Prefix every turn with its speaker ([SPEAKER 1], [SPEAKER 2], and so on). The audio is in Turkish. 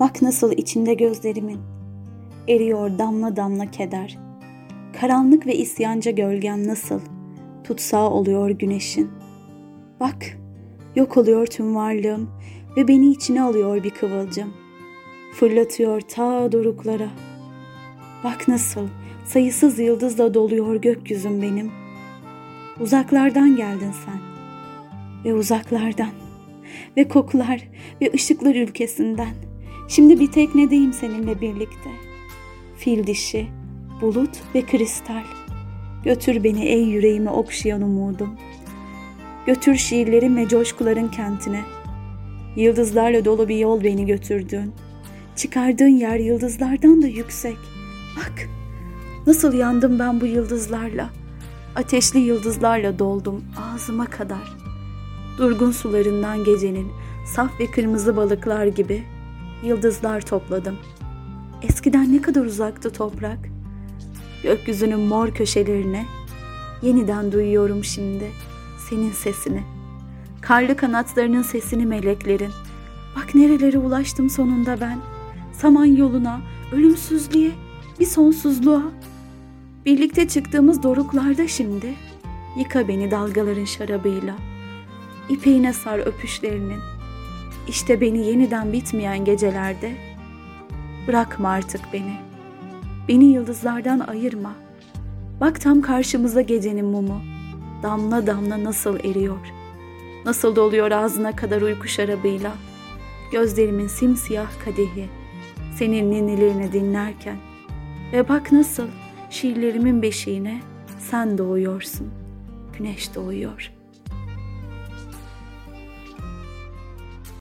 [SPEAKER 1] Bak nasıl içinde gözlerimin eriyor damla damla keder. Karanlık ve isyanca gölgem nasıl tutsağı oluyor güneşin. Bak yok oluyor tüm varlığım ve beni içine alıyor bir kıvılcım. Fırlatıyor ta doruklara. Bak nasıl sayısız yıldızla doluyor gökyüzüm benim. Uzaklardan geldin sen ve uzaklardan ve kokular ve ışıklar ülkesinden. Şimdi bir teknedeyim seninle birlikte. Fil dişi, bulut ve kristal. Götür beni ey yüreğimi okşayan umudum. Götür şiirlerin ve coşkuların kentine. Yıldızlarla dolu bir yol beni götürdün. Çıkardığın yer yıldızlardan da yüksek. Bak, nasıl yandım ben bu yıldızlarla. Ateşli yıldızlarla doldum ağzıma kadar. Durgun sularından gecenin saf ve kırmızı balıklar gibi yıldızlar topladım. Eskiden ne kadar uzaktı toprak. Gökyüzünün mor köşelerine yeniden duyuyorum şimdi senin sesini. Karlı kanatlarının sesini meleklerin. Bak nerelere ulaştım sonunda ben. Saman yoluna, ölümsüzlüğe, bir sonsuzluğa. Birlikte çıktığımız doruklarda şimdi. Yıka beni dalgaların şarabıyla. İpeğine sar öpüşlerinin. İşte beni yeniden bitmeyen gecelerde. Bırakma artık beni. Beni yıldızlardan ayırma. Bak tam karşımızda gecenin mumu. Damla damla nasıl eriyor. Nasıl doluyor ağzına kadar uyku şarabıyla. Gözlerimin simsiyah kadehi. Senin ninnilerini dinlerken. Ve bak nasıl şiirlerimin beşiğine sen doğuyorsun. Güneş doğuyor.''